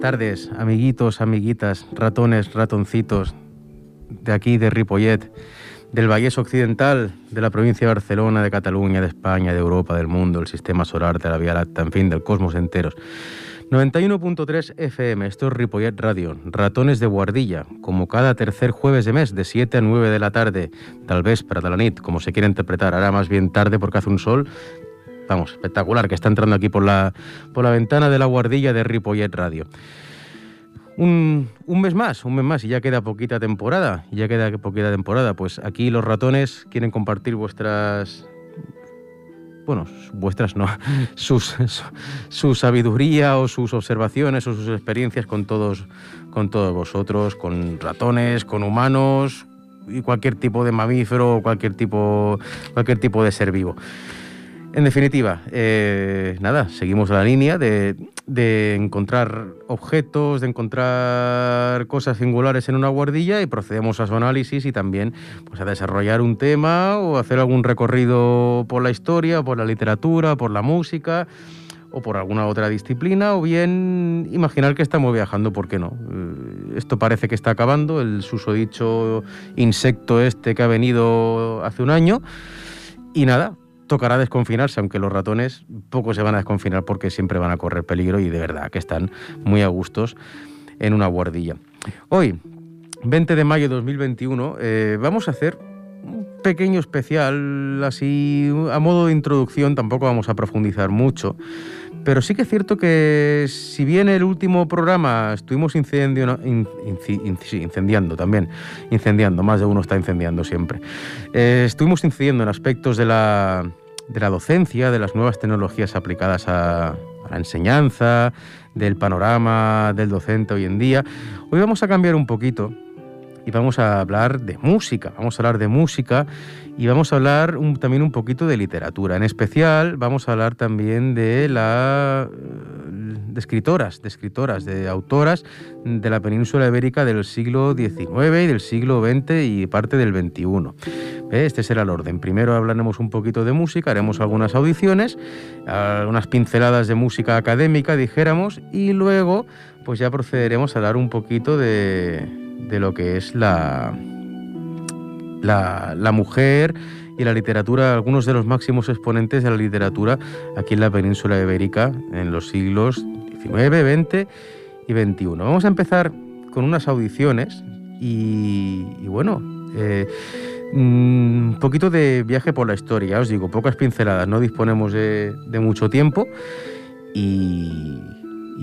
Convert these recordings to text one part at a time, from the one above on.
tardes, amiguitos, amiguitas, ratones, ratoncitos de aquí, de Ripollet, del Vallés Occidental, de la provincia de Barcelona, de Cataluña, de España, de Europa, del mundo, el sistema solar, de la Vía Láctea, en fin, del cosmos enteros. 91.3 FM, esto es Ripollet Radio, ratones de guardilla, como cada tercer jueves de mes, de 7 a 9 de la tarde, tal vez para la nit, como se quiera interpretar, ahora más bien tarde porque hace un sol vamos, espectacular, que está entrando aquí por la, por la ventana de la guardilla de Ripollet Radio. Un, mes más, un mes más y ya queda poquita temporada, ya queda poquita temporada. Pues aquí los ratones quieren compartir vuestras, bueno, vuestras no, sus, su, sabiduría o sus observaciones o sus experiencias con todos, con todos vosotros, con ratones, con humanos y cualquier tipo de mamífero o cualquier tipo, cualquier tipo de ser vivo. En definitiva, eh, nada, seguimos la línea de, encontrar objetos, de encontrar cosas singulares en una guardilla y procedemos a su análisis y también pues, a desarrollar un tema o hacer algún recorrido por la historia, por la literatura, por la música o por alguna otra disciplina, o bien imaginar que estamos viajando, ¿por qué no? Eh, esto parece que está acabando, el susodicho insecto este que ha venido hace un año, y nada, tocará desconfinarse, aunque los ratones poco se van a desconfinar porque siempre van a correr peligro y de verdad que están muy a gustos en una guardilla. Hoy, 20 de mayo de 2021, eh, vamos a hacer un pequeño especial, así a modo de introducción, tampoco vamos a profundizar mucho, pero sí que es cierto que si bien el último programa estuvimos incendiando, incendiando también, incendiando, más de uno está incendiando siempre, eh, estuvimos incidiendo en aspectos de la, de la docencia, de las nuevas tecnologías aplicadas a, la enseñanza, del panorama del docente hoy en día. Hoy vamos a cambiar un poquito y vamos a hablar de música, vamos a hablar de música y vamos a hablar también un poquito de literatura. En especial vamos a hablar también de la de escritoras, de escritoras, de autoras de la península ibérica del siglo XIX y del siglo XX y parte del XXI. Este será el orden. Primero hablaremos un poquito de música, haremos algunas audiciones, algunas pinceladas de música académica, dijéramos, y luego pues ya procederemos a hablar un poquito de de lo que es la, la, mujer y la literatura, algunos de los máximos exponentes de la literatura aquí en la península ibérica en los siglos XIX, XX y XXI. Vamos a empezar con unas audiciones y, bueno, eh, mm, un poquito de viaje por la historia, os digo, pocas pinceladas, no disponemos de, mucho tiempo y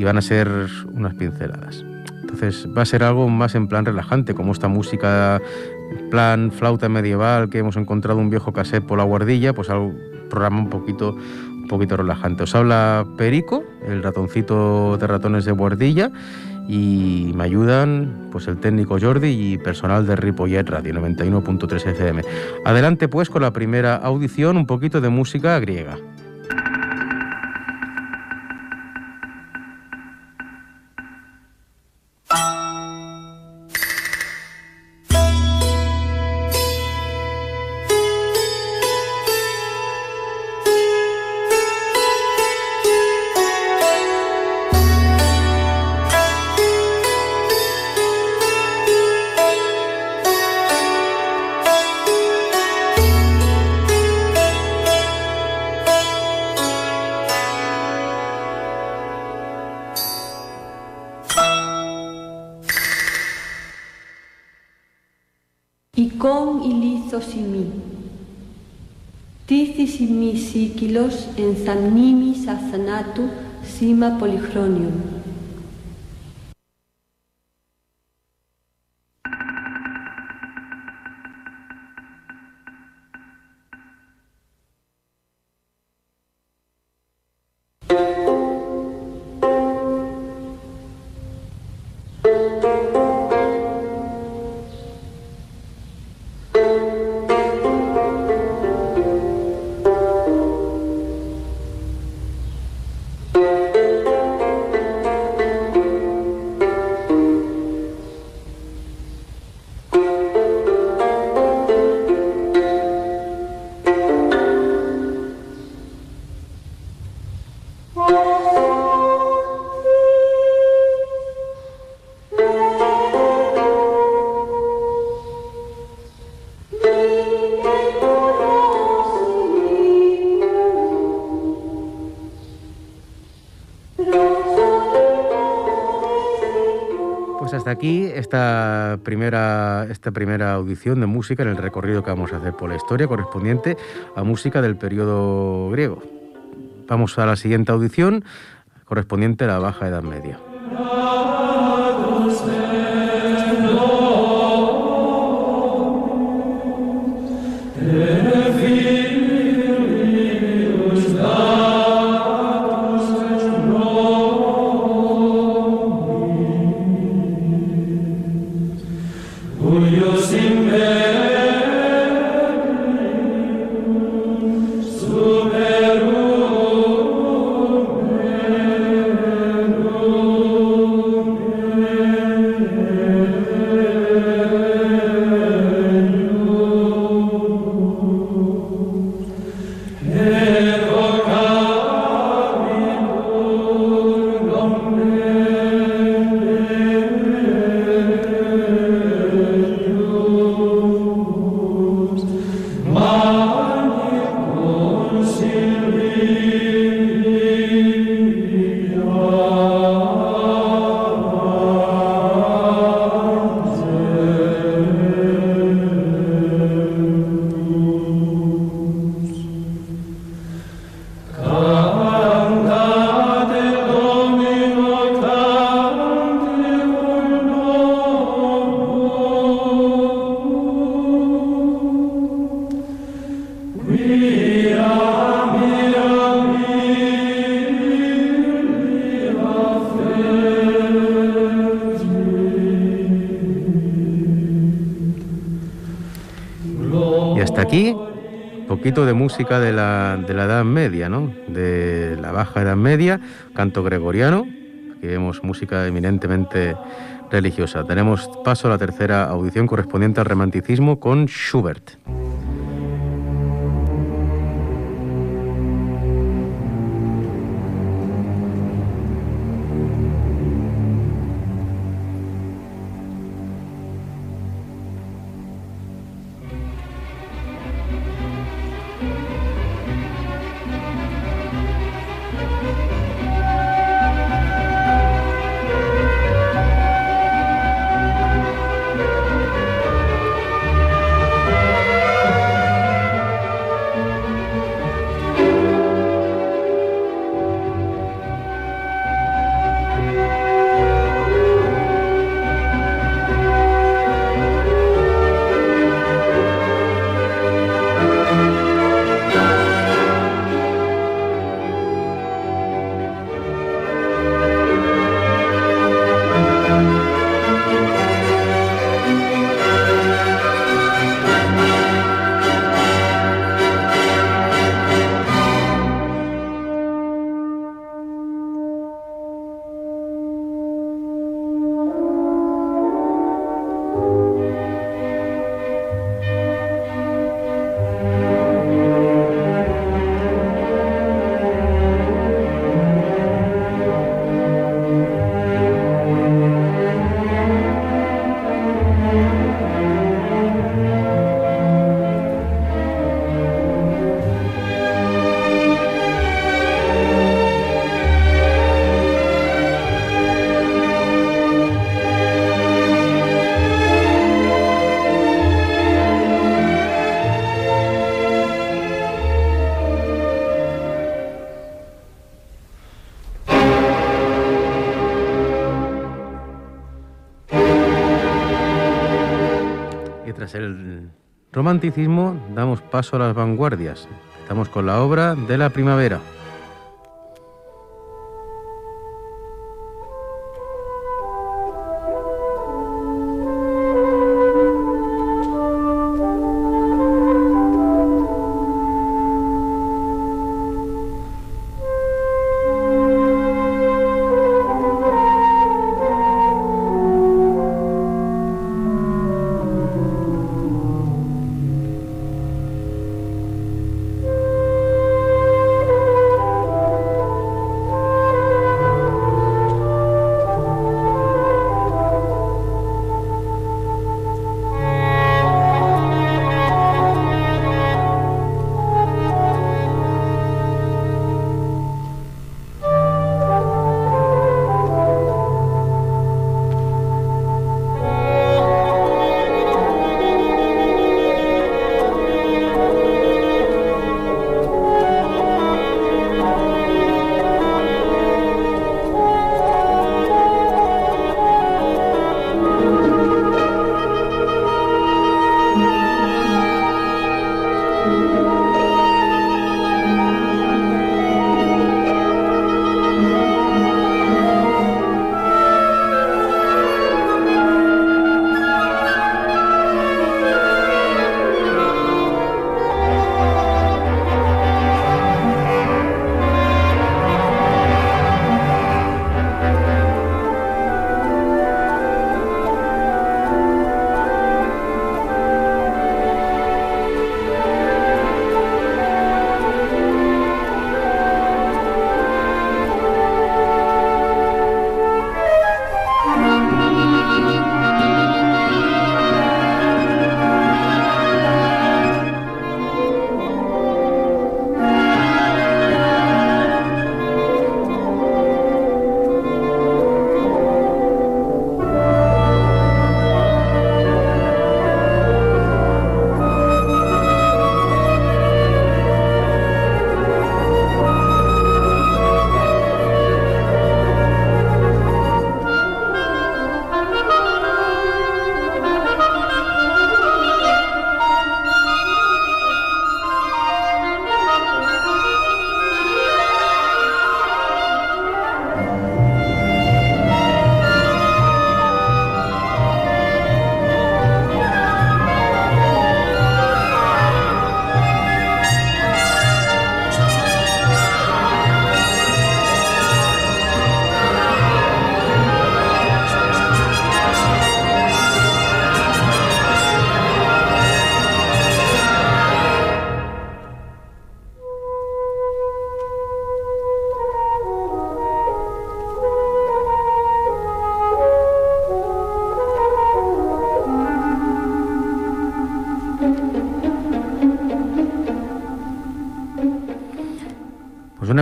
van a ser unas pinceladas. Entonces va a ser algo más en plan relajante, como esta música plan flauta medieval que hemos encontrado un viejo cassette por la guardilla, pues algo programa un poquito un poquito relajante. Os habla Perico, el ratoncito de ratones de guardilla y me ayudan pues el técnico Jordi y personal de Ripollet Radio 91.3 FM. Adelante pues con la primera audición, un poquito de música griega. ήθος ημί. Τήθης ημί σύκυλος εν θαμνήμης αθανάτου σήμα πολυχρόνιον. Hasta aquí esta primera, esta primera audición de música en el recorrido que vamos a hacer por la historia correspondiente a música del periodo griego. Vamos a la siguiente audición correspondiente a la Baja Edad Media. Música de la, de la Edad Media, ¿no? de la Baja Edad Media, canto gregoriano, aquí vemos música eminentemente religiosa. Tenemos paso a la tercera audición correspondiente al romanticismo con Schubert. Damos paso a las vanguardias. Estamos con la obra de la primavera.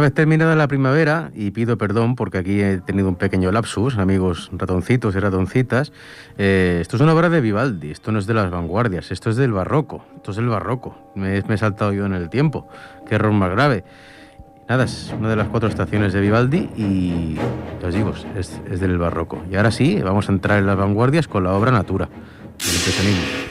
Vez terminada la primavera, y pido perdón porque aquí he tenido un pequeño lapsus, amigos ratoncitos y ratoncitas, eh, esto es una obra de Vivaldi, esto no es de las vanguardias, esto es del barroco, esto es del barroco, me, he saltado yo en el tiempo, qué error más grave. Nada, es una de las cuatro estaciones de Vivaldi y, os digo, es, es del barroco. Y ahora sí, vamos a entrar en las vanguardias con la obra Natura, del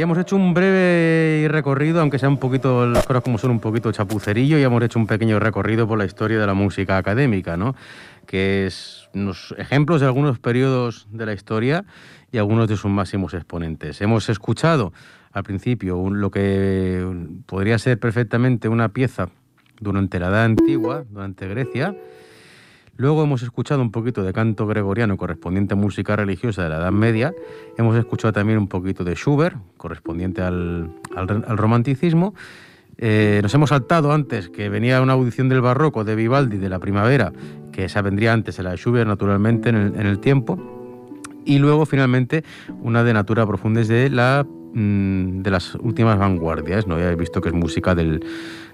impresionismo. hecho un breve recorrido, aunque sea un poquito, las cosas como son un poquito chapucerillo, y hemos hecho un pequeño recorrido por la historia de la música académica, ¿no? que es unos ejemplos de algunos periodos de la historia y algunos de sus máximos exponentes. Hemos escuchado al principio lo que podría ser perfectamente una pieza durante la Edad Antigua, durante Grecia, Luego hemos escuchado un poquito de canto gregoriano correspondiente a música religiosa de la Edad Media. Hemos escuchado también un poquito de Schubert, correspondiente al, romanticismo. Eh, nos hemos saltado antes que venía una audición del barroco de Vivaldi de la primavera, que esa vendría antes de la de Schubert naturalmente en el, tiempo. Y luego finalmente una de Natura Profundes de, la, mm, de las últimas vanguardias. ¿no? habéis visto que es música del,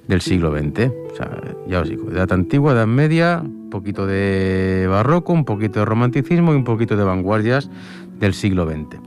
del siglo XX. O sea, ya os digo, edad antigua, edad media, un poquito de barroco, un poquito de romanticismo y un poquito de vanguardias del siglo XX.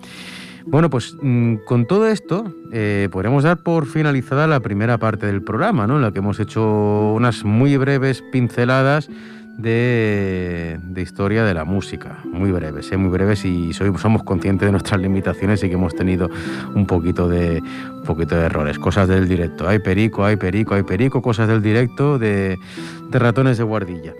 Bueno, pues mm, con todo esto eh, podremos dar por finalizada la primera parte del programa, ¿no? en la que hemos hecho unas muy breves pinceladas de, historia de la música, muy breves, ¿eh? muy breves y somos conscientes de nuestras limitaciones y que hemos tenido un poquito de, un poquito de errores, cosas del directo, hay perico, hay perico, hay perico, cosas del directo de, ratones de guardilla.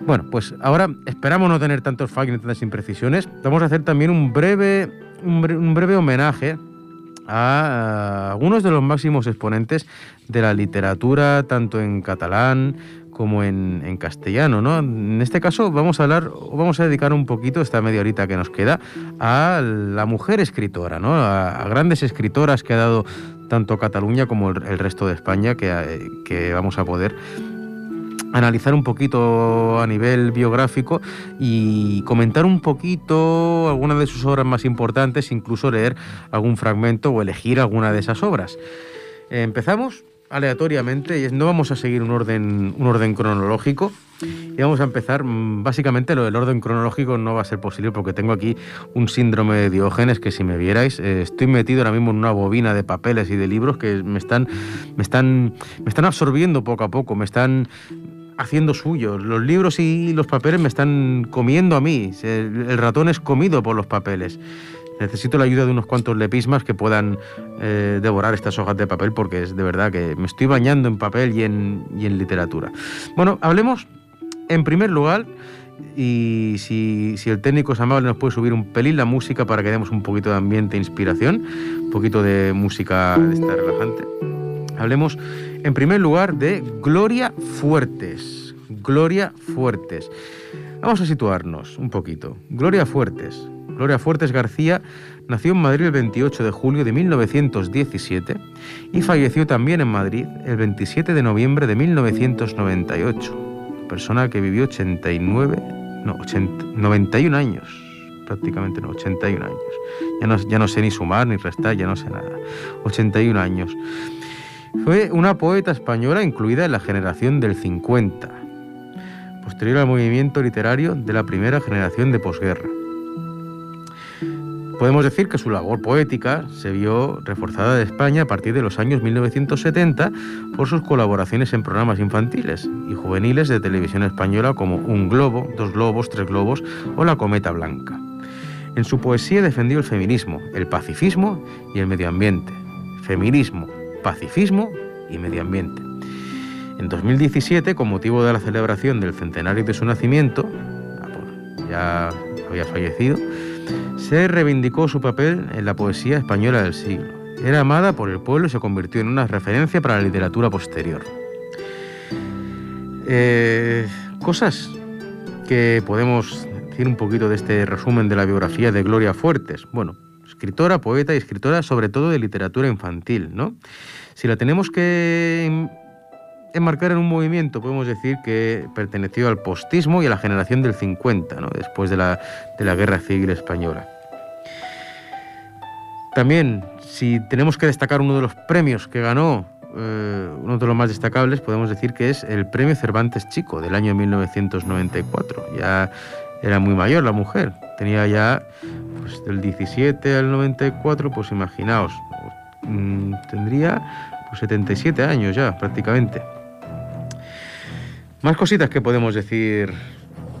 Bueno, pues ahora esperamos no tener tantos fallos ni tantas imprecisiones. Vamos a hacer también un breve, un breve homenaje a algunos de los máximos exponentes de la literatura, tanto en catalán como en, castellano, ¿no? En este caso vamos a hablar, vamos a dedicar un poquito, esta media horita que nos queda, a la mujer escritora, ¿no? A, grandes escritoras que ha dado tanto Cataluña como el, resto de España, que, que vamos a poder analizar un poquito a nivel biográfico y comentar un poquito algunas de sus obras más importantes, incluso leer algún fragmento o elegir alguna de esas obras. Empezamos aleatoriamente y no vamos a seguir un orden, un orden cronológico. Y vamos a empezar mm, básicamente lo del orden cronológico no va a ser posible porque tengo aquí un síndrome de Diógenes que si me vierais eh, estoy metido ahora mismo en una bobina de papeles y de libros que me están me están me están absorbiendo poco a poco me están haciendo suyo. Los libros y los papeles me están comiendo a mí. El ratón es comido por los papeles Necesito la ayuda de unos cuantos lepismas que puedan eh, devorar estas hojas de papel porque es de verdad que me estoy bañando en papel y en, en literatura. Bueno, hablemos en primer lugar y si, el técnico es amable nos puede subir un pelín la música para que demos un poquito de ambiente e inspiración, un poquito de música esta relajante. Hablemos en primer lugar de Gloria Fuertes. Gloria Fuertes. Vamos a situarnos un poquito. Gloria Fuertes Gloria Fuertes García nació en Madrid el 28 de julio de 1917 y falleció también en Madrid el 27 de noviembre de 1998. Persona que vivió 89, no, 91 años, prácticamente no, 81 años. Ya no, ya no sé ni sumar ni restar, ya no sé nada. 81 años. Fue una poeta española incluida en la generación del 50, posterior al movimiento literario de la primera generación de posguerra. Podemos decir que su labor poética se vio reforzada de España a partir de los años 1970 por sus colaboraciones en programas infantiles y juveniles de televisión española como Un Globo, Dos Globos, Tres Globos o La Cometa Blanca. En su poesía defendió el feminismo, el pacifismo y el medio ambiente. Feminismo, pacifismo y medio ambiente. En 2017, con motivo de la celebración del centenario de su nacimiento, ya había fallecido, se reivindicó su papel en la poesía española del siglo. Era amada por el pueblo y se convirtió en una referencia para la literatura posterior. Eh, Cosas que podemos decir un poquito de este resumen de la biografía de Gloria Fuertes. Bueno, escritora, poeta y escritora sobre todo de literatura infantil, ¿no? Si la tenemos que enmarcar en un movimiento, podemos decir que perteneció al postismo y a la generación del 50, ¿no? después de la, de la Guerra Civil Española. También, si tenemos que destacar uno de los premios que ganó, eh, uno de los más destacables, podemos decir que es el Premio Cervantes Chico del año 1994. Ya era muy mayor la mujer, tenía ya pues, del 17 al 94, pues imaginaos, mm, tendría pues, 77 años ya prácticamente. Más cositas que podemos decir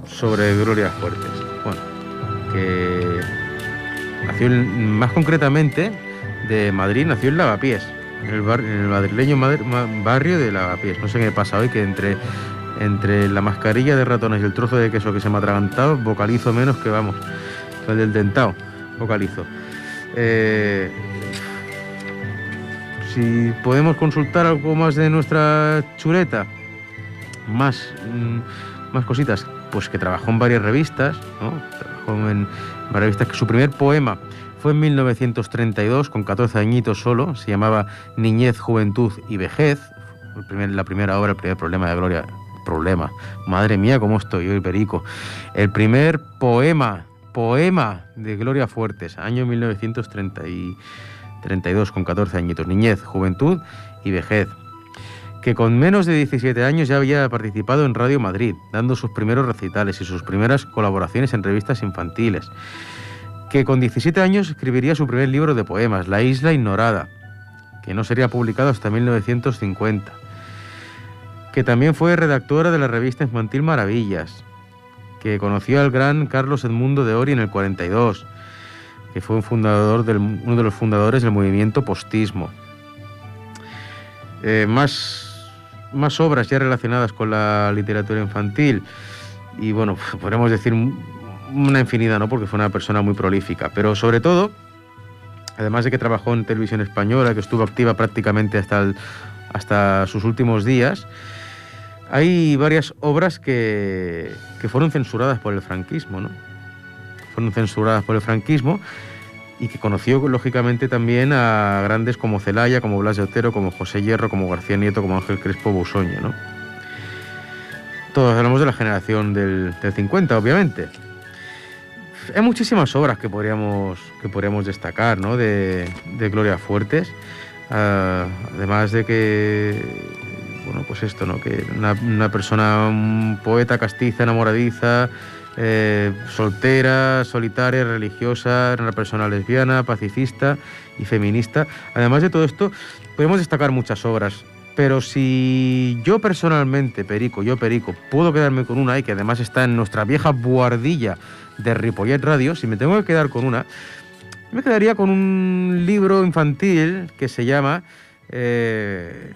sobre Gloria Fuertes. Bueno, que nació más concretamente de Madrid, nació en Lavapiés, en el, madrileño barrio de Lavapiés. No sé qué pasa hoy, que entre, entre la mascarilla de ratones y el trozo de queso que se me ha atragantado, vocalizo menos que vamos, el del dentado, vocalizo. Eh, si podemos consultar algo más de nuestra chuleta, más, mm, más cositas, pues que trabajó en varias revistas, ¿no? trabajó en varias revistas, que su primer poema fue en 1932, con 14 añitos solo, se llamaba Niñez, Juventud y Vejez, la primera obra, el primer problema de Gloria, problema, madre mía, cómo estoy hoy, Perico, el primer poema, poema de Gloria Fuertes, año 1932, con 14 añitos, Niñez, Juventud y Vejez que con menos de 17 años ya había participado en Radio Madrid, dando sus primeros recitales y sus primeras colaboraciones en revistas infantiles, que con 17 años escribiría su primer libro de poemas, La Isla Ignorada, que no sería publicado hasta 1950, que también fue redactora de la revista infantil Maravillas, que conoció al gran Carlos Edmundo de Ori en el 42, que fue un fundador uno de los fundadores del movimiento postismo. Eh, más más obras ya relacionadas con la literatura infantil y bueno, podemos decir una infinidad, ¿no? Porque fue una persona muy prolífica, pero sobre todo, además de que trabajó en televisión española, que estuvo activa prácticamente hasta, hasta sus últimos días, hay varias obras que, que fueron censuradas por el franquismo, ¿no? Fueron censuradas por el franquismo y que conoció lógicamente también a grandes como Celaya, como Blas de Otero, como José Hierro, como García Nieto, como Ángel Crespo Busoño. ¿no? Todos hablamos de la generación del, 50, obviamente. Hay muchísimas obras que podríamos, que podríamos destacar ¿no? de, Gloria Fuertes, ah, además de que, bueno, pues esto, ¿no? que una, una persona, un poeta castiza, enamoradiza, eh, soltera, solitaria, religiosa, una persona lesbiana, pacifista y feminista. Además de todo esto, podemos destacar muchas obras. Pero si yo personalmente, Perico, yo Perico, puedo quedarme con una y que además está en nuestra vieja buhardilla de Ripollet Radio, si me tengo que quedar con una, me quedaría con un libro infantil que se llama eh,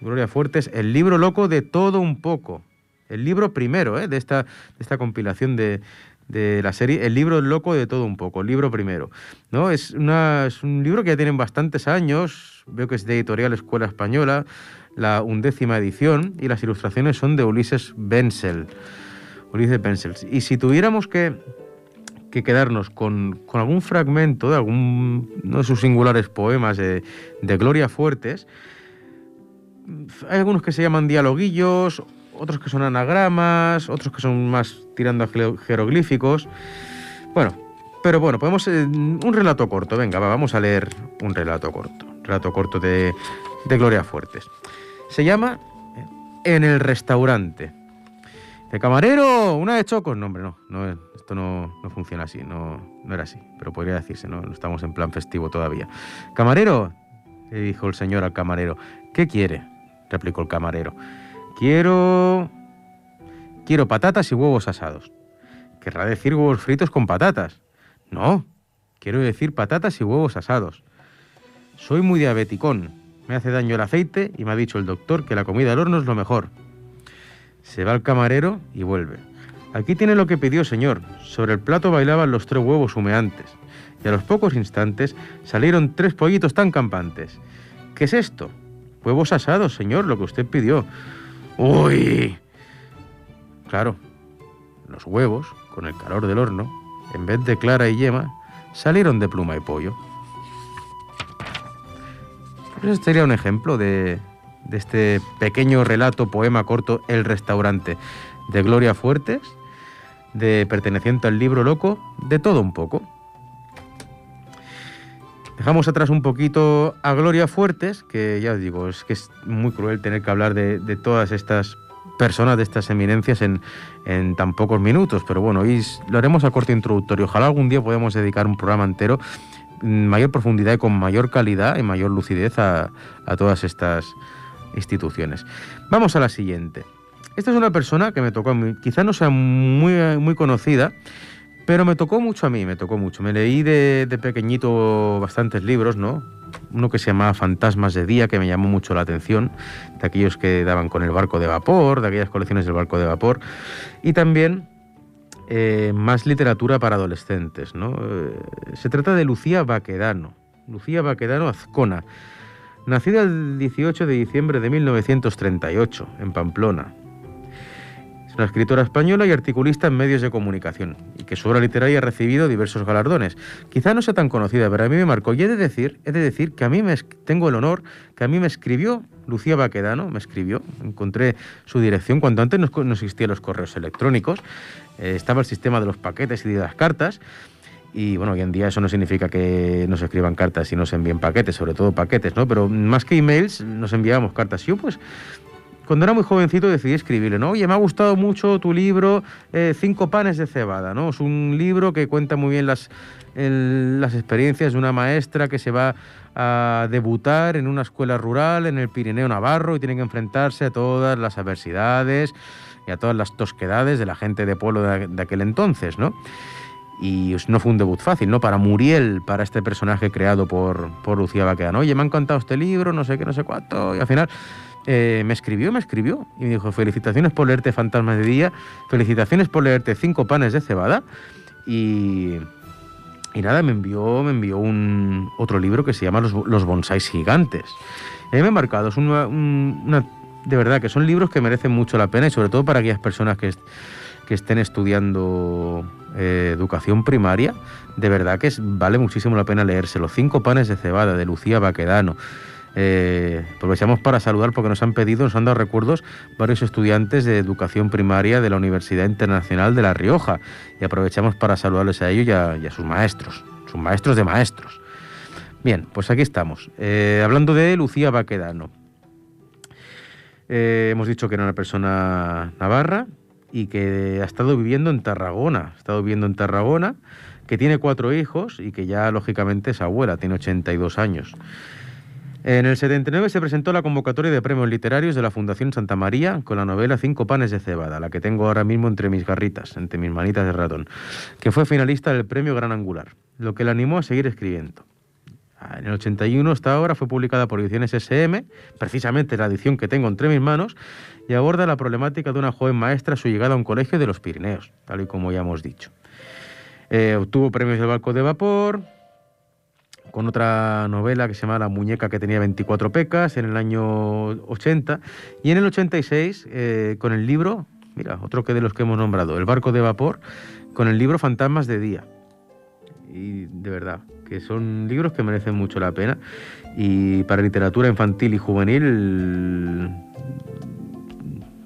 Gloria Fuertes, El libro loco de todo un poco el libro primero ¿eh? de, esta, de esta compilación de, la serie, el libro loco de todo un poco, el libro primero. ¿no? Es, una, es un libro que ya tienen bastantes años, veo que es de editorial Escuela Española, la undécima edición, y las ilustraciones son de Ulises Bensel. Ulises Bensel. Y si tuviéramos que, que quedarnos con, con, algún fragmento de algún de sus singulares poemas de, de Gloria Fuertes, hay algunos que se llaman dialoguillos, otros que son anagramas, otros que son más tirando a jeroglíficos. Bueno, pero bueno, podemos... Eh, un relato corto, venga, vamos a leer un relato corto. relato corto de, Gloria Fuertes. Se llama eh, En el restaurante. Camarero, una de chocos. No, hombre, no, no esto no, no, funciona así, no, no era así, pero podría decirse, no, no estamos en plan festivo todavía. Camarero, le dijo el señor al camarero, ¿qué quiere? replicó el camarero. Quiero... Quiero patatas y huevos asados. ¿Querrá decir huevos fritos con patatas? No, quiero decir patatas y huevos asados. Soy muy diabeticón. Me hace daño el aceite y me ha dicho el doctor que la comida al horno es lo mejor. Se va al camarero y vuelve. Aquí tiene lo que pidió, señor. Sobre el plato bailaban los tres huevos humeantes. Y a los pocos instantes salieron tres pollitos tan campantes. ¿Qué es esto? Huevos asados, señor, lo que usted pidió. Uy, claro, los huevos, con el calor del horno, en vez de clara y yema, salieron de pluma y pollo. Pues este sería un ejemplo de, de este pequeño relato, poema corto, El restaurante, de Gloria Fuertes, de perteneciente al libro loco, de todo un poco. Dejamos atrás un poquito a Gloria Fuertes, que ya os digo, es que es muy cruel tener que hablar de, todas estas personas, de estas eminencias en, tan pocos minutos, pero bueno, hoy lo haremos a corte introductorio. Ojalá algún día podamos dedicar un programa entero en mayor profundidad y con mayor calidad y mayor lucidez a, a todas estas instituciones. Vamos a la siguiente. Esta es una persona que me tocó quizá no sea muy, muy conocida, pero me tocó mucho a mí, me tocó mucho. Me leí de, pequeñito bastantes libros, ¿no? Uno que se llamaba Fantasmas de Día, que me llamó mucho la atención, de aquellos que daban con el barco de vapor, de aquellas colecciones del barco de vapor, y también eh, más literatura para adolescentes, ¿no? Eh, se trata de Lucía Baquedano, Lucía Baquedano Azcona, nacida el 18 de diciembre de 1938 en Pamplona. Es una escritora española y articulista en medios de comunicación, y que su obra literaria ha recibido diversos galardones. Quizá no sea tan conocida, pero a mí me marcó. Y he de decir, he de decir que a mí me tengo el honor que a mí me escribió Lucía Baquedano, me escribió, encontré su dirección cuando antes no, existían los correos electrónicos, eh, estaba el sistema de los paquetes y de las cartas. Y bueno, hoy en día eso no significa que nos escriban cartas y nos envíen paquetes, sobre todo paquetes, ¿no? Pero más que emails, nos enviábamos cartas. Yo, pues, cuando era muy jovencito decidí escribirle, ¿no? Oye, me ha gustado mucho tu libro eh, Cinco panes de cebada, ¿no? Es un libro que cuenta muy bien las, las experiencias de una maestra que se va a debutar en una escuela rural en el Pirineo Navarro y tiene que enfrentarse a todas las adversidades y a todas las tosquedades de la gente de pueblo de, de aquel entonces, ¿no? Y no fue un debut fácil, ¿no? Para Muriel, para este personaje creado por, por Lucía Baquedano. Oye, me ha encantado este libro, no sé qué, no sé cuánto. Y al final eh, me escribió, me escribió. Y me dijo, felicitaciones por leerte Fantasmas de Día, felicitaciones por leerte Cinco panes de cebada. Y, y nada, me envió, me envió un, otro libro que se llama Los, los gigantes. Y me ha marcado, es una, una, de verdad que son libros que merecen mucho la pena y sobre todo para aquellas personas que, que estén estudiando eh, educación primaria, de verdad que vale muchísimo la pena leerse. Los cinco panes de cebada de Lucía Baquedano. Eh, aprovechamos para saludar porque nos han pedido, nos han dado recuerdos varios estudiantes de educación primaria de la Universidad Internacional de La Rioja y aprovechamos para saludarles a ellos y a, sus maestros, sus maestros de maestros. Bien, pues aquí estamos, eh, hablando de Lucía Baquedano. Eh, hemos dicho que era una persona navarra y que ha estado viviendo en Tarragona, ha estado viviendo en Tarragona, que tiene cuatro hijos y que ya lógicamente es abuela, tiene 82 años. En el 79 se presentó la convocatoria de premios literarios de la Fundación Santa María con la novela Cinco panes de cebada, la que tengo ahora mismo entre mis garritas, entre mis manitas de ratón, que fue finalista del premio Gran Angular, lo que la animó a seguir escribiendo. En el 81 esta obra fue publicada por Ediciones SM, precisamente la edición que tengo entre mis manos, y aborda la problemática de una joven maestra a su llegada a un colegio de los Pirineos, tal y como ya hemos dicho. Eh, obtuvo premios del Barco de Vapor, con otra novela que se llama La muñeca que tenía 24 pecas en el año 80 y en el 86 eh, con el libro, mira, otro que de los que hemos nombrado, El barco de vapor, con el libro Fantasmas de día. Y de verdad, que son libros que merecen mucho la pena y para literatura infantil y juvenil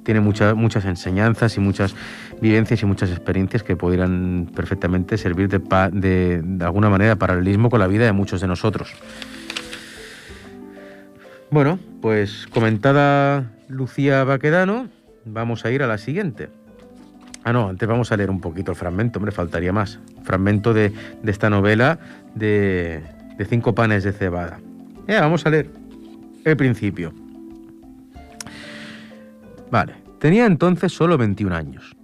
tiene muchas muchas enseñanzas y muchas vivencias y muchas experiencias que pudieran perfectamente servir de, de, de alguna manera paralelismo con la vida de muchos de nosotros. Bueno, pues comentada Lucía Baquedano, vamos a ir a la siguiente. Ah, no, antes vamos a leer un poquito el fragmento, hombre, faltaría más. Fragmento de, de esta novela de, de, Cinco panes de cebada. Ya, vamos a leer el principio. Vale, tenía entonces solo 21 años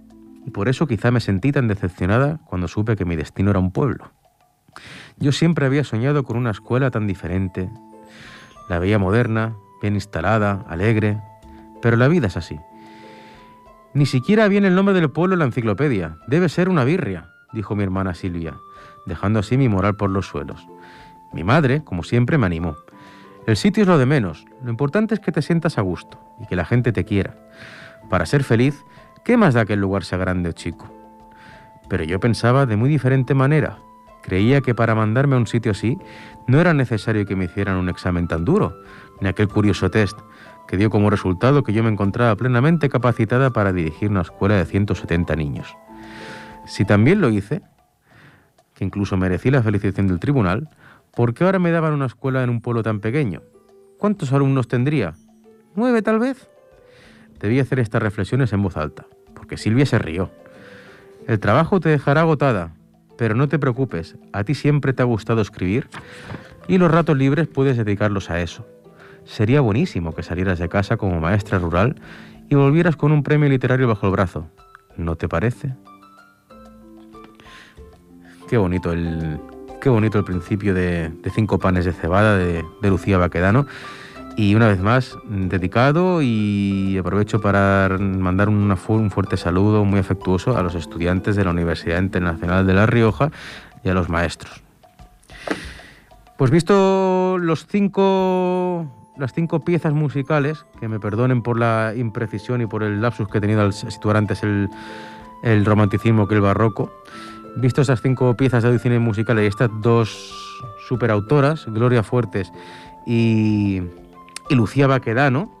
y por eso quizá me sentí tan decepcionada cuando supe que mi destino era un pueblo. Yo siempre había soñado con una escuela tan diferente. La veía moderna, bien instalada, alegre, pero la vida es así. Ni siquiera viene el nombre del pueblo en la enciclopedia. Debe ser una birria, dijo mi hermana Silvia, dejando así mi moral por los suelos. Mi madre, como siempre, me animó. El sitio es lo de menos. Lo importante es que te sientas a gusto y que la gente te quiera. Para ser feliz, ¿Qué más da que el lugar sea grande o chico? Pero yo pensaba de muy diferente manera. Creía que para mandarme a un sitio así no era necesario que me hicieran un examen tan duro, ni aquel curioso test que dio como resultado que yo me encontraba plenamente capacitada para dirigir una escuela de 170 niños. Si también lo hice, que incluso merecí la felicitación del tribunal, ¿por qué ahora me daban una escuela en un pueblo tan pequeño? ¿Cuántos alumnos tendría? ¿Nueve tal vez? Debí hacer estas reflexiones en voz alta, porque Silvia se rió. El trabajo te dejará agotada, pero no te preocupes, a ti siempre te ha gustado escribir y los ratos libres puedes dedicarlos a eso. Sería buenísimo que salieras de casa como maestra rural y volvieras con un premio literario bajo el brazo. ¿No te parece? Qué bonito el, qué bonito el principio de, Cinco panes de cebada de, Lucía Baquedano. Y una vez más, dedicado y aprovecho para mandar un fuerte saludo muy afectuoso a los estudiantes de la Universidad Internacional de La Rioja y a los maestros. Pues visto los cinco las cinco piezas musicales, que me perdonen por la imprecisión y por el lapsus que he tenido al situar antes el, romanticismo que el barroco, visto esas cinco piezas de audiciones musicales y estas dos superautoras, Gloria Fuertes y, Lucía Baquedano,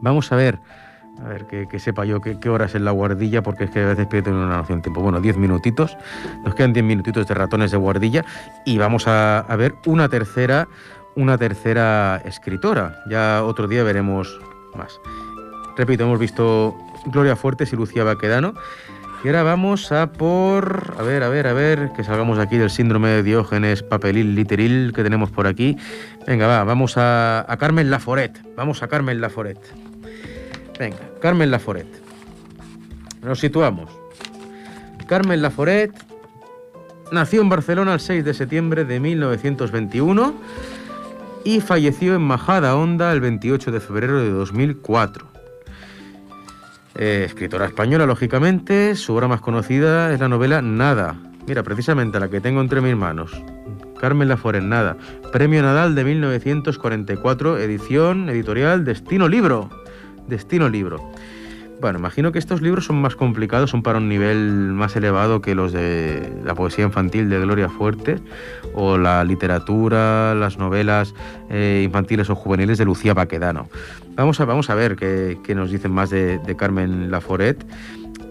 vamos a ver, a ver que, sepa yo qué, hora es en la guardilla, porque es que a veces pierdo una noción de tiempo. Bueno, diez minutitos, nos quedan diez minutitos de ratones de guardilla y vamos a, a ver una tercera una tercera escritora. Ya otro día veremos más. Repito, hemos visto Gloria Fuertes y Lucía Baquedano. Y ahora vamos a por. A ver, a ver, a ver, que salgamos aquí del síndrome de Diógenes papelil literil que tenemos por aquí. Venga, va, vamos a, Carmen Laforet. Vamos a Carmen Laforet. Venga, Carmen Laforet. Nos situamos. Carmen Laforet nació en Barcelona el 6 de septiembre de 1921 y falleció en Majada Honda el 28 de febrero de 2004. Eh, escritora española, lógicamente, su obra más conocida es la novela Nada. Mira, precisamente la que tengo entre mis manos. Carmen Laforen, Nada. Premio Nadal de 1944, edición editorial Destino Libro. Destino Libro. Bueno, imagino que estos libros son más complicados, son para un nivel más elevado que los de la poesía infantil de Gloria Fuerte o la literatura, las novelas eh, infantiles o juveniles de Lucía Baquedano. Vamos a, vamos a ver qué, nos dicen más de, de Carmen Laforet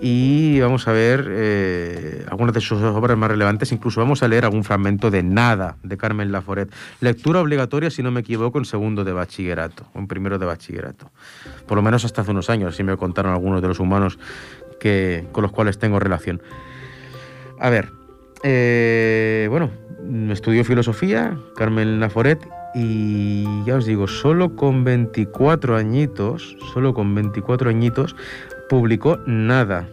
y vamos a ver eh, algunas de sus obras más relevantes. Incluso vamos a leer algún fragmento de Nada de Carmen Laforet. Lectura obligatoria, si no me equivoco, en segundo de bachillerato, en primero de bachillerato. Por lo menos hasta hace unos años, si me contaron algunos de los humanos que, con los cuales tengo relación. A ver, eh, bueno, estudió filosofía, Carmen Laforet, y ya os digo, solo con 24 añitos, solo con 24 añitos, publicó Nada,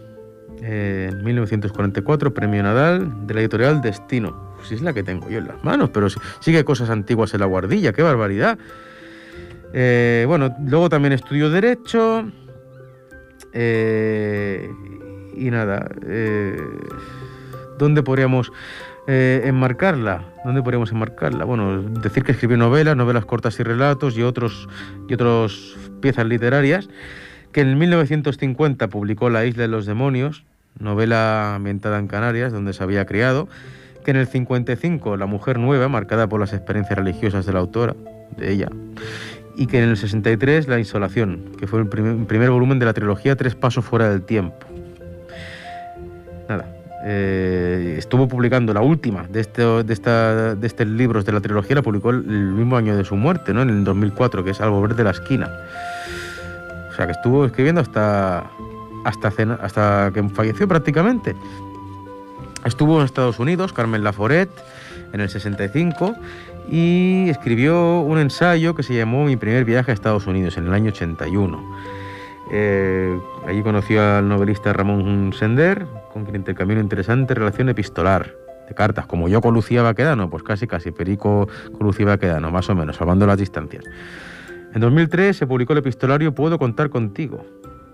en 1944, Premio Nadal de la editorial Destino. Pues es la que tengo yo en las manos, pero sigue cosas antiguas en la guardilla, qué barbaridad. Eh, bueno, luego también estudió Derecho. Eh, y nada, eh, ¿dónde podríamos enmarcarla? ¿Dónde podríamos enmarcarla? Bueno, decir que escribió novelas, novelas cortas y relatos y otros y otras piezas literarias que en 1950 publicó La isla de los demonios, novela ambientada en Canarias, donde se había criado, que en el 55 La mujer nueva, marcada por las experiencias religiosas de la autora, de ella, y que en el 63 La insolación, que fue el primer, volumen de la trilogía Tres pasos fuera del tiempo. Nada, eh, estuvo publicando la última de, este, de, esta, de estos libros de la trilogía, la publicó el, mismo año de su muerte, ¿no? en el 2004, que es Algo verde de la esquina. O sea, que estuvo escribiendo hasta, hasta, hasta que falleció prácticamente. Estuvo en Estados Unidos, Carmen Laforet, en el 65, y escribió un ensayo que se llamó Mi primer viaje a Estados Unidos, en el año 81. Eh, allí conoció al novelista Ramón Sender, con quien intercambió una interesante relación epistolar de cartas, como yo con Lucía Baquedano, pues casi casi Perico con Lucía Baquedano, más o menos, salvando las distancias. En 2003 se publicó el epistolario Puedo contar contigo,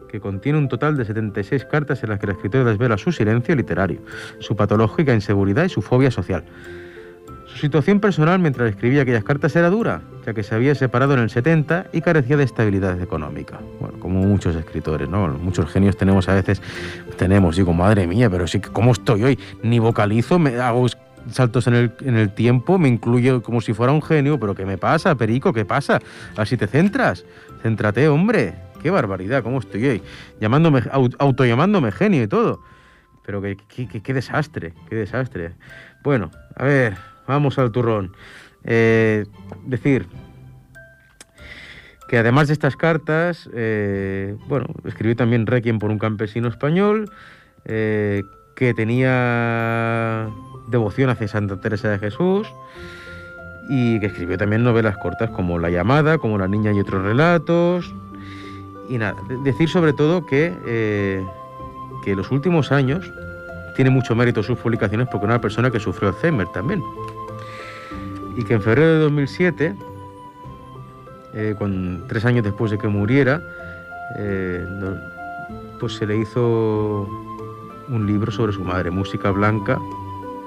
que contiene un total de 76 cartas en las que la escritora desvela su silencio literario, su patológica inseguridad y su fobia social. Su situación personal mientras escribía aquellas cartas era dura, ya que se había separado en el 70 y carecía de estabilidad económica. Bueno, como muchos escritores, ¿no? Muchos genios tenemos a veces, tenemos, digo, madre mía, pero sí ¿cómo estoy hoy? Ni vocalizo, me hago saltos en el, en el tiempo, me incluyo como si fuera un genio, pero ¿qué me pasa, Perico? ¿Qué pasa? Así te centras, céntrate, hombre. Qué barbaridad, ¿cómo estoy hoy? Llamándome, autollamándome genio y todo. Pero qué, qué desastre, qué desastre. Bueno, a ver, vamos al turrón. Eh, decir que además de estas cartas, eh, bueno, escribió también Requiem por un campesino español, eh, que tenía devoción hacia Santa Teresa de Jesús y que escribió también novelas cortas como La llamada, como La niña y otros relatos. Y nada, decir sobre todo que, que los últimos años tiene mucho mérito sus publicaciones porque era una persona que sufrió Alzheimer también. Y que en febrero de 2007, eh, con, tres años después de que muriera, eh, pues se le hizo un libro sobre su madre, Música Blanca,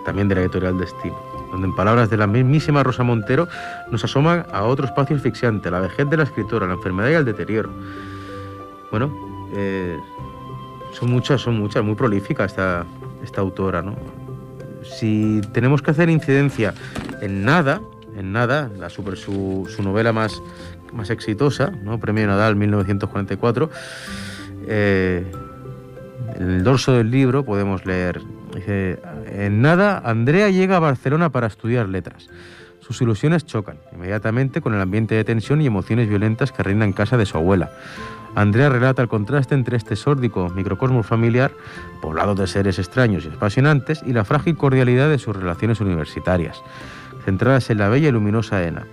también de la editorial Destino, donde en palabras de la mismísima Rosa Montero nos asoma a otro espacio asfixiante, la vejez de la escritora, la enfermedad y el deterioro. Bueno, eh, son muchas, son muchas, muy prolífica esta, esta autora, ¿no? Si tenemos que hacer incidencia en nada, en nada, la super, su, novela más, más exitosa, ¿no? Premio Nadal 1944, eh, en el dorso del libro podemos leer, en nada, Andrea llega a Barcelona para estudiar letras. Sus ilusiones chocan inmediatamente con el ambiente de tensión y emociones violentas que reina en casa de su abuela. Andrea relata el contraste entre este sórdico microcosmos familiar, poblado de seres extraños y apasionantes, y la frágil cordialidad de sus relaciones universitarias, centradas en la bella y luminosa Ena.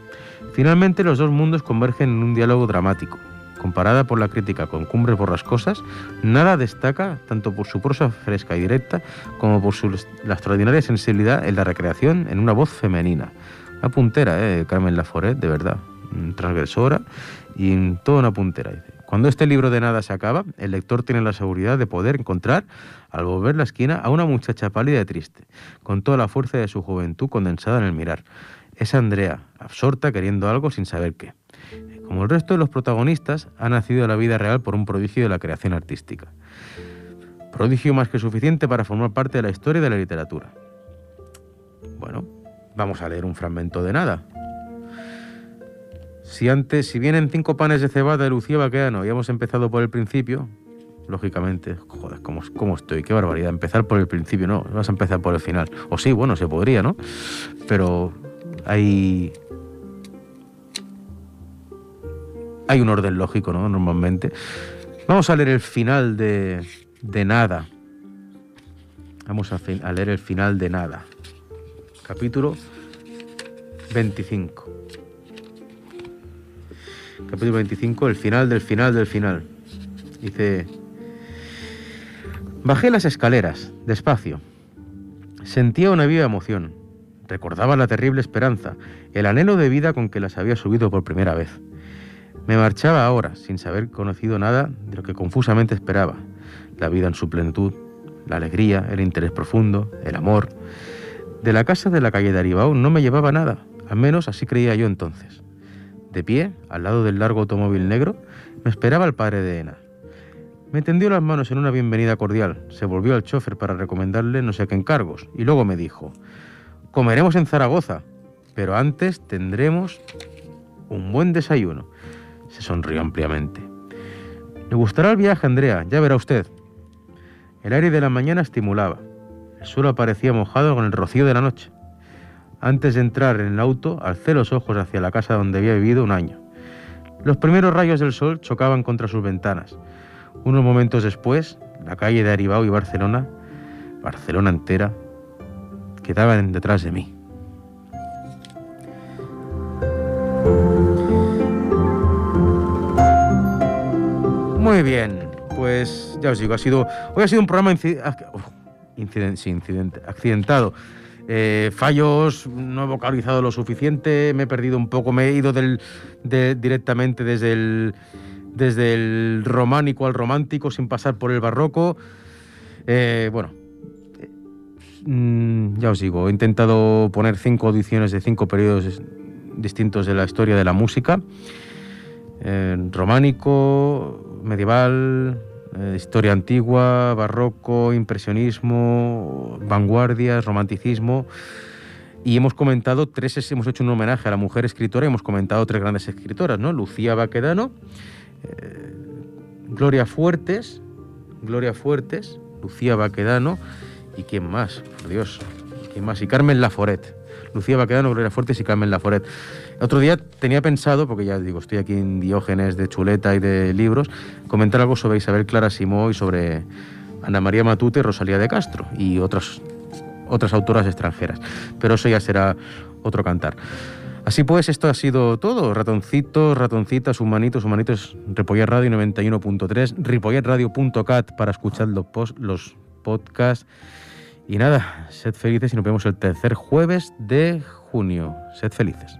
Finalmente, los dos mundos convergen en un diálogo dramático. Comparada por la crítica con Cumbres borrascosas, nada destaca tanto por su prosa fresca y directa como por su, la extraordinaria sensibilidad en la recreación en una voz femenina. Una puntera, ¿eh? Carmen Laforet, de verdad. Transgresora y toda una puntera. Cuando este libro de nada se acaba, el lector tiene la seguridad de poder encontrar, al volver la esquina, a una muchacha pálida y triste, con toda la fuerza de su juventud condensada en el mirar. Es Andrea, absorta queriendo algo sin saber qué. Como el resto de los protagonistas, ha nacido de la vida real por un prodigio de la creación artística. Prodigio más que suficiente para formar parte de la historia de la literatura. Bueno, vamos a leer un fragmento de nada, si antes, si vienen cinco panes de cebada de Lucía Baqueano hemos empezado por el principio, lógicamente, joder, ¿cómo, ¿cómo, estoy? Qué barbaridad, empezar por el principio, no, vas a empezar por el final. O sí, bueno, se podría, ¿no? Pero hay... Hay un orden lógico, ¿no? Normalmente. Vamos a leer el final de, de nada. Vamos a, a leer el final de nada. Capítulo 25 capítulo 25, el final del final del final. Dice, bajé las escaleras, despacio. Sentía una viva emoción. Recordaba la terrible esperanza, el anhelo de vida con que las había subido por primera vez. Me marchaba ahora, sin saber conocido nada de lo que confusamente esperaba. La vida en su plenitud, la alegría, el interés profundo, el amor. De la casa de la calle de Aribao no me llevaba nada, al menos así creía yo entonces. De pie, al lado del largo automóvil negro, me esperaba el padre de Ena. Me tendió las manos en una bienvenida cordial, se volvió al chofer para recomendarle no sé qué encargos, y luego me dijo, comeremos en Zaragoza, pero antes tendremos un buen desayuno. Se sonrió ampliamente. Le gustará el viaje, Andrea, ya verá usted. El aire de la mañana estimulaba. El suelo aparecía mojado con el rocío de la noche. Antes de entrar en el auto, alcé los ojos hacia la casa donde había vivido un año. Los primeros rayos del sol chocaban contra sus ventanas. Unos momentos después, la calle de Aribao y Barcelona, Barcelona entera, quedaban detrás de mí. Muy bien, pues ya os digo, ha sido, hoy ha sido un programa incidente, accidentado. Eh, fallos, no he vocalizado lo suficiente, me he perdido un poco, me he ido directamente desde el, desde el románico al romántico sin pasar por el barroco. Eh, bueno, mm, ya os digo, he intentado poner cinco audiciones de cinco periodos distintos de la historia de la música. Eh, románico, medieval, eh, historia antigua, barroco, impresionismo, vanguardias, romanticismo. Y hemos comentado tres, hemos hecho un homenaje a la mujer escritora y hemos comentado tres grandes escritoras, ¿no? Lucía Baquedano, eh, Gloria Fuertes, Gloria Fuertes, Lucía Baquedano y quién más, por Dios, quién más, y Carmen Laforet. Lucía Baquedano, Gloria Fuertes y Carmen Laforet. Otro día tenía pensado, porque ya digo, estoy aquí en Diógenes de Chuleta y de libros, comentar algo sobre Isabel Clara Simó y sobre Ana María Matute Rosalía de Castro y otras, otras autoras extranjeras. Pero eso ya será otro cantar. Así pues, esto ha sido todo. Ratoncitos, ratoncitas, humanitos, humanitos, Ripollet Radio 91.3, ripolletradio.cat para escuchar los, post, los podcasts. Y nada, sed felices y nos vemos el tercer jueves de junio. Sed felices.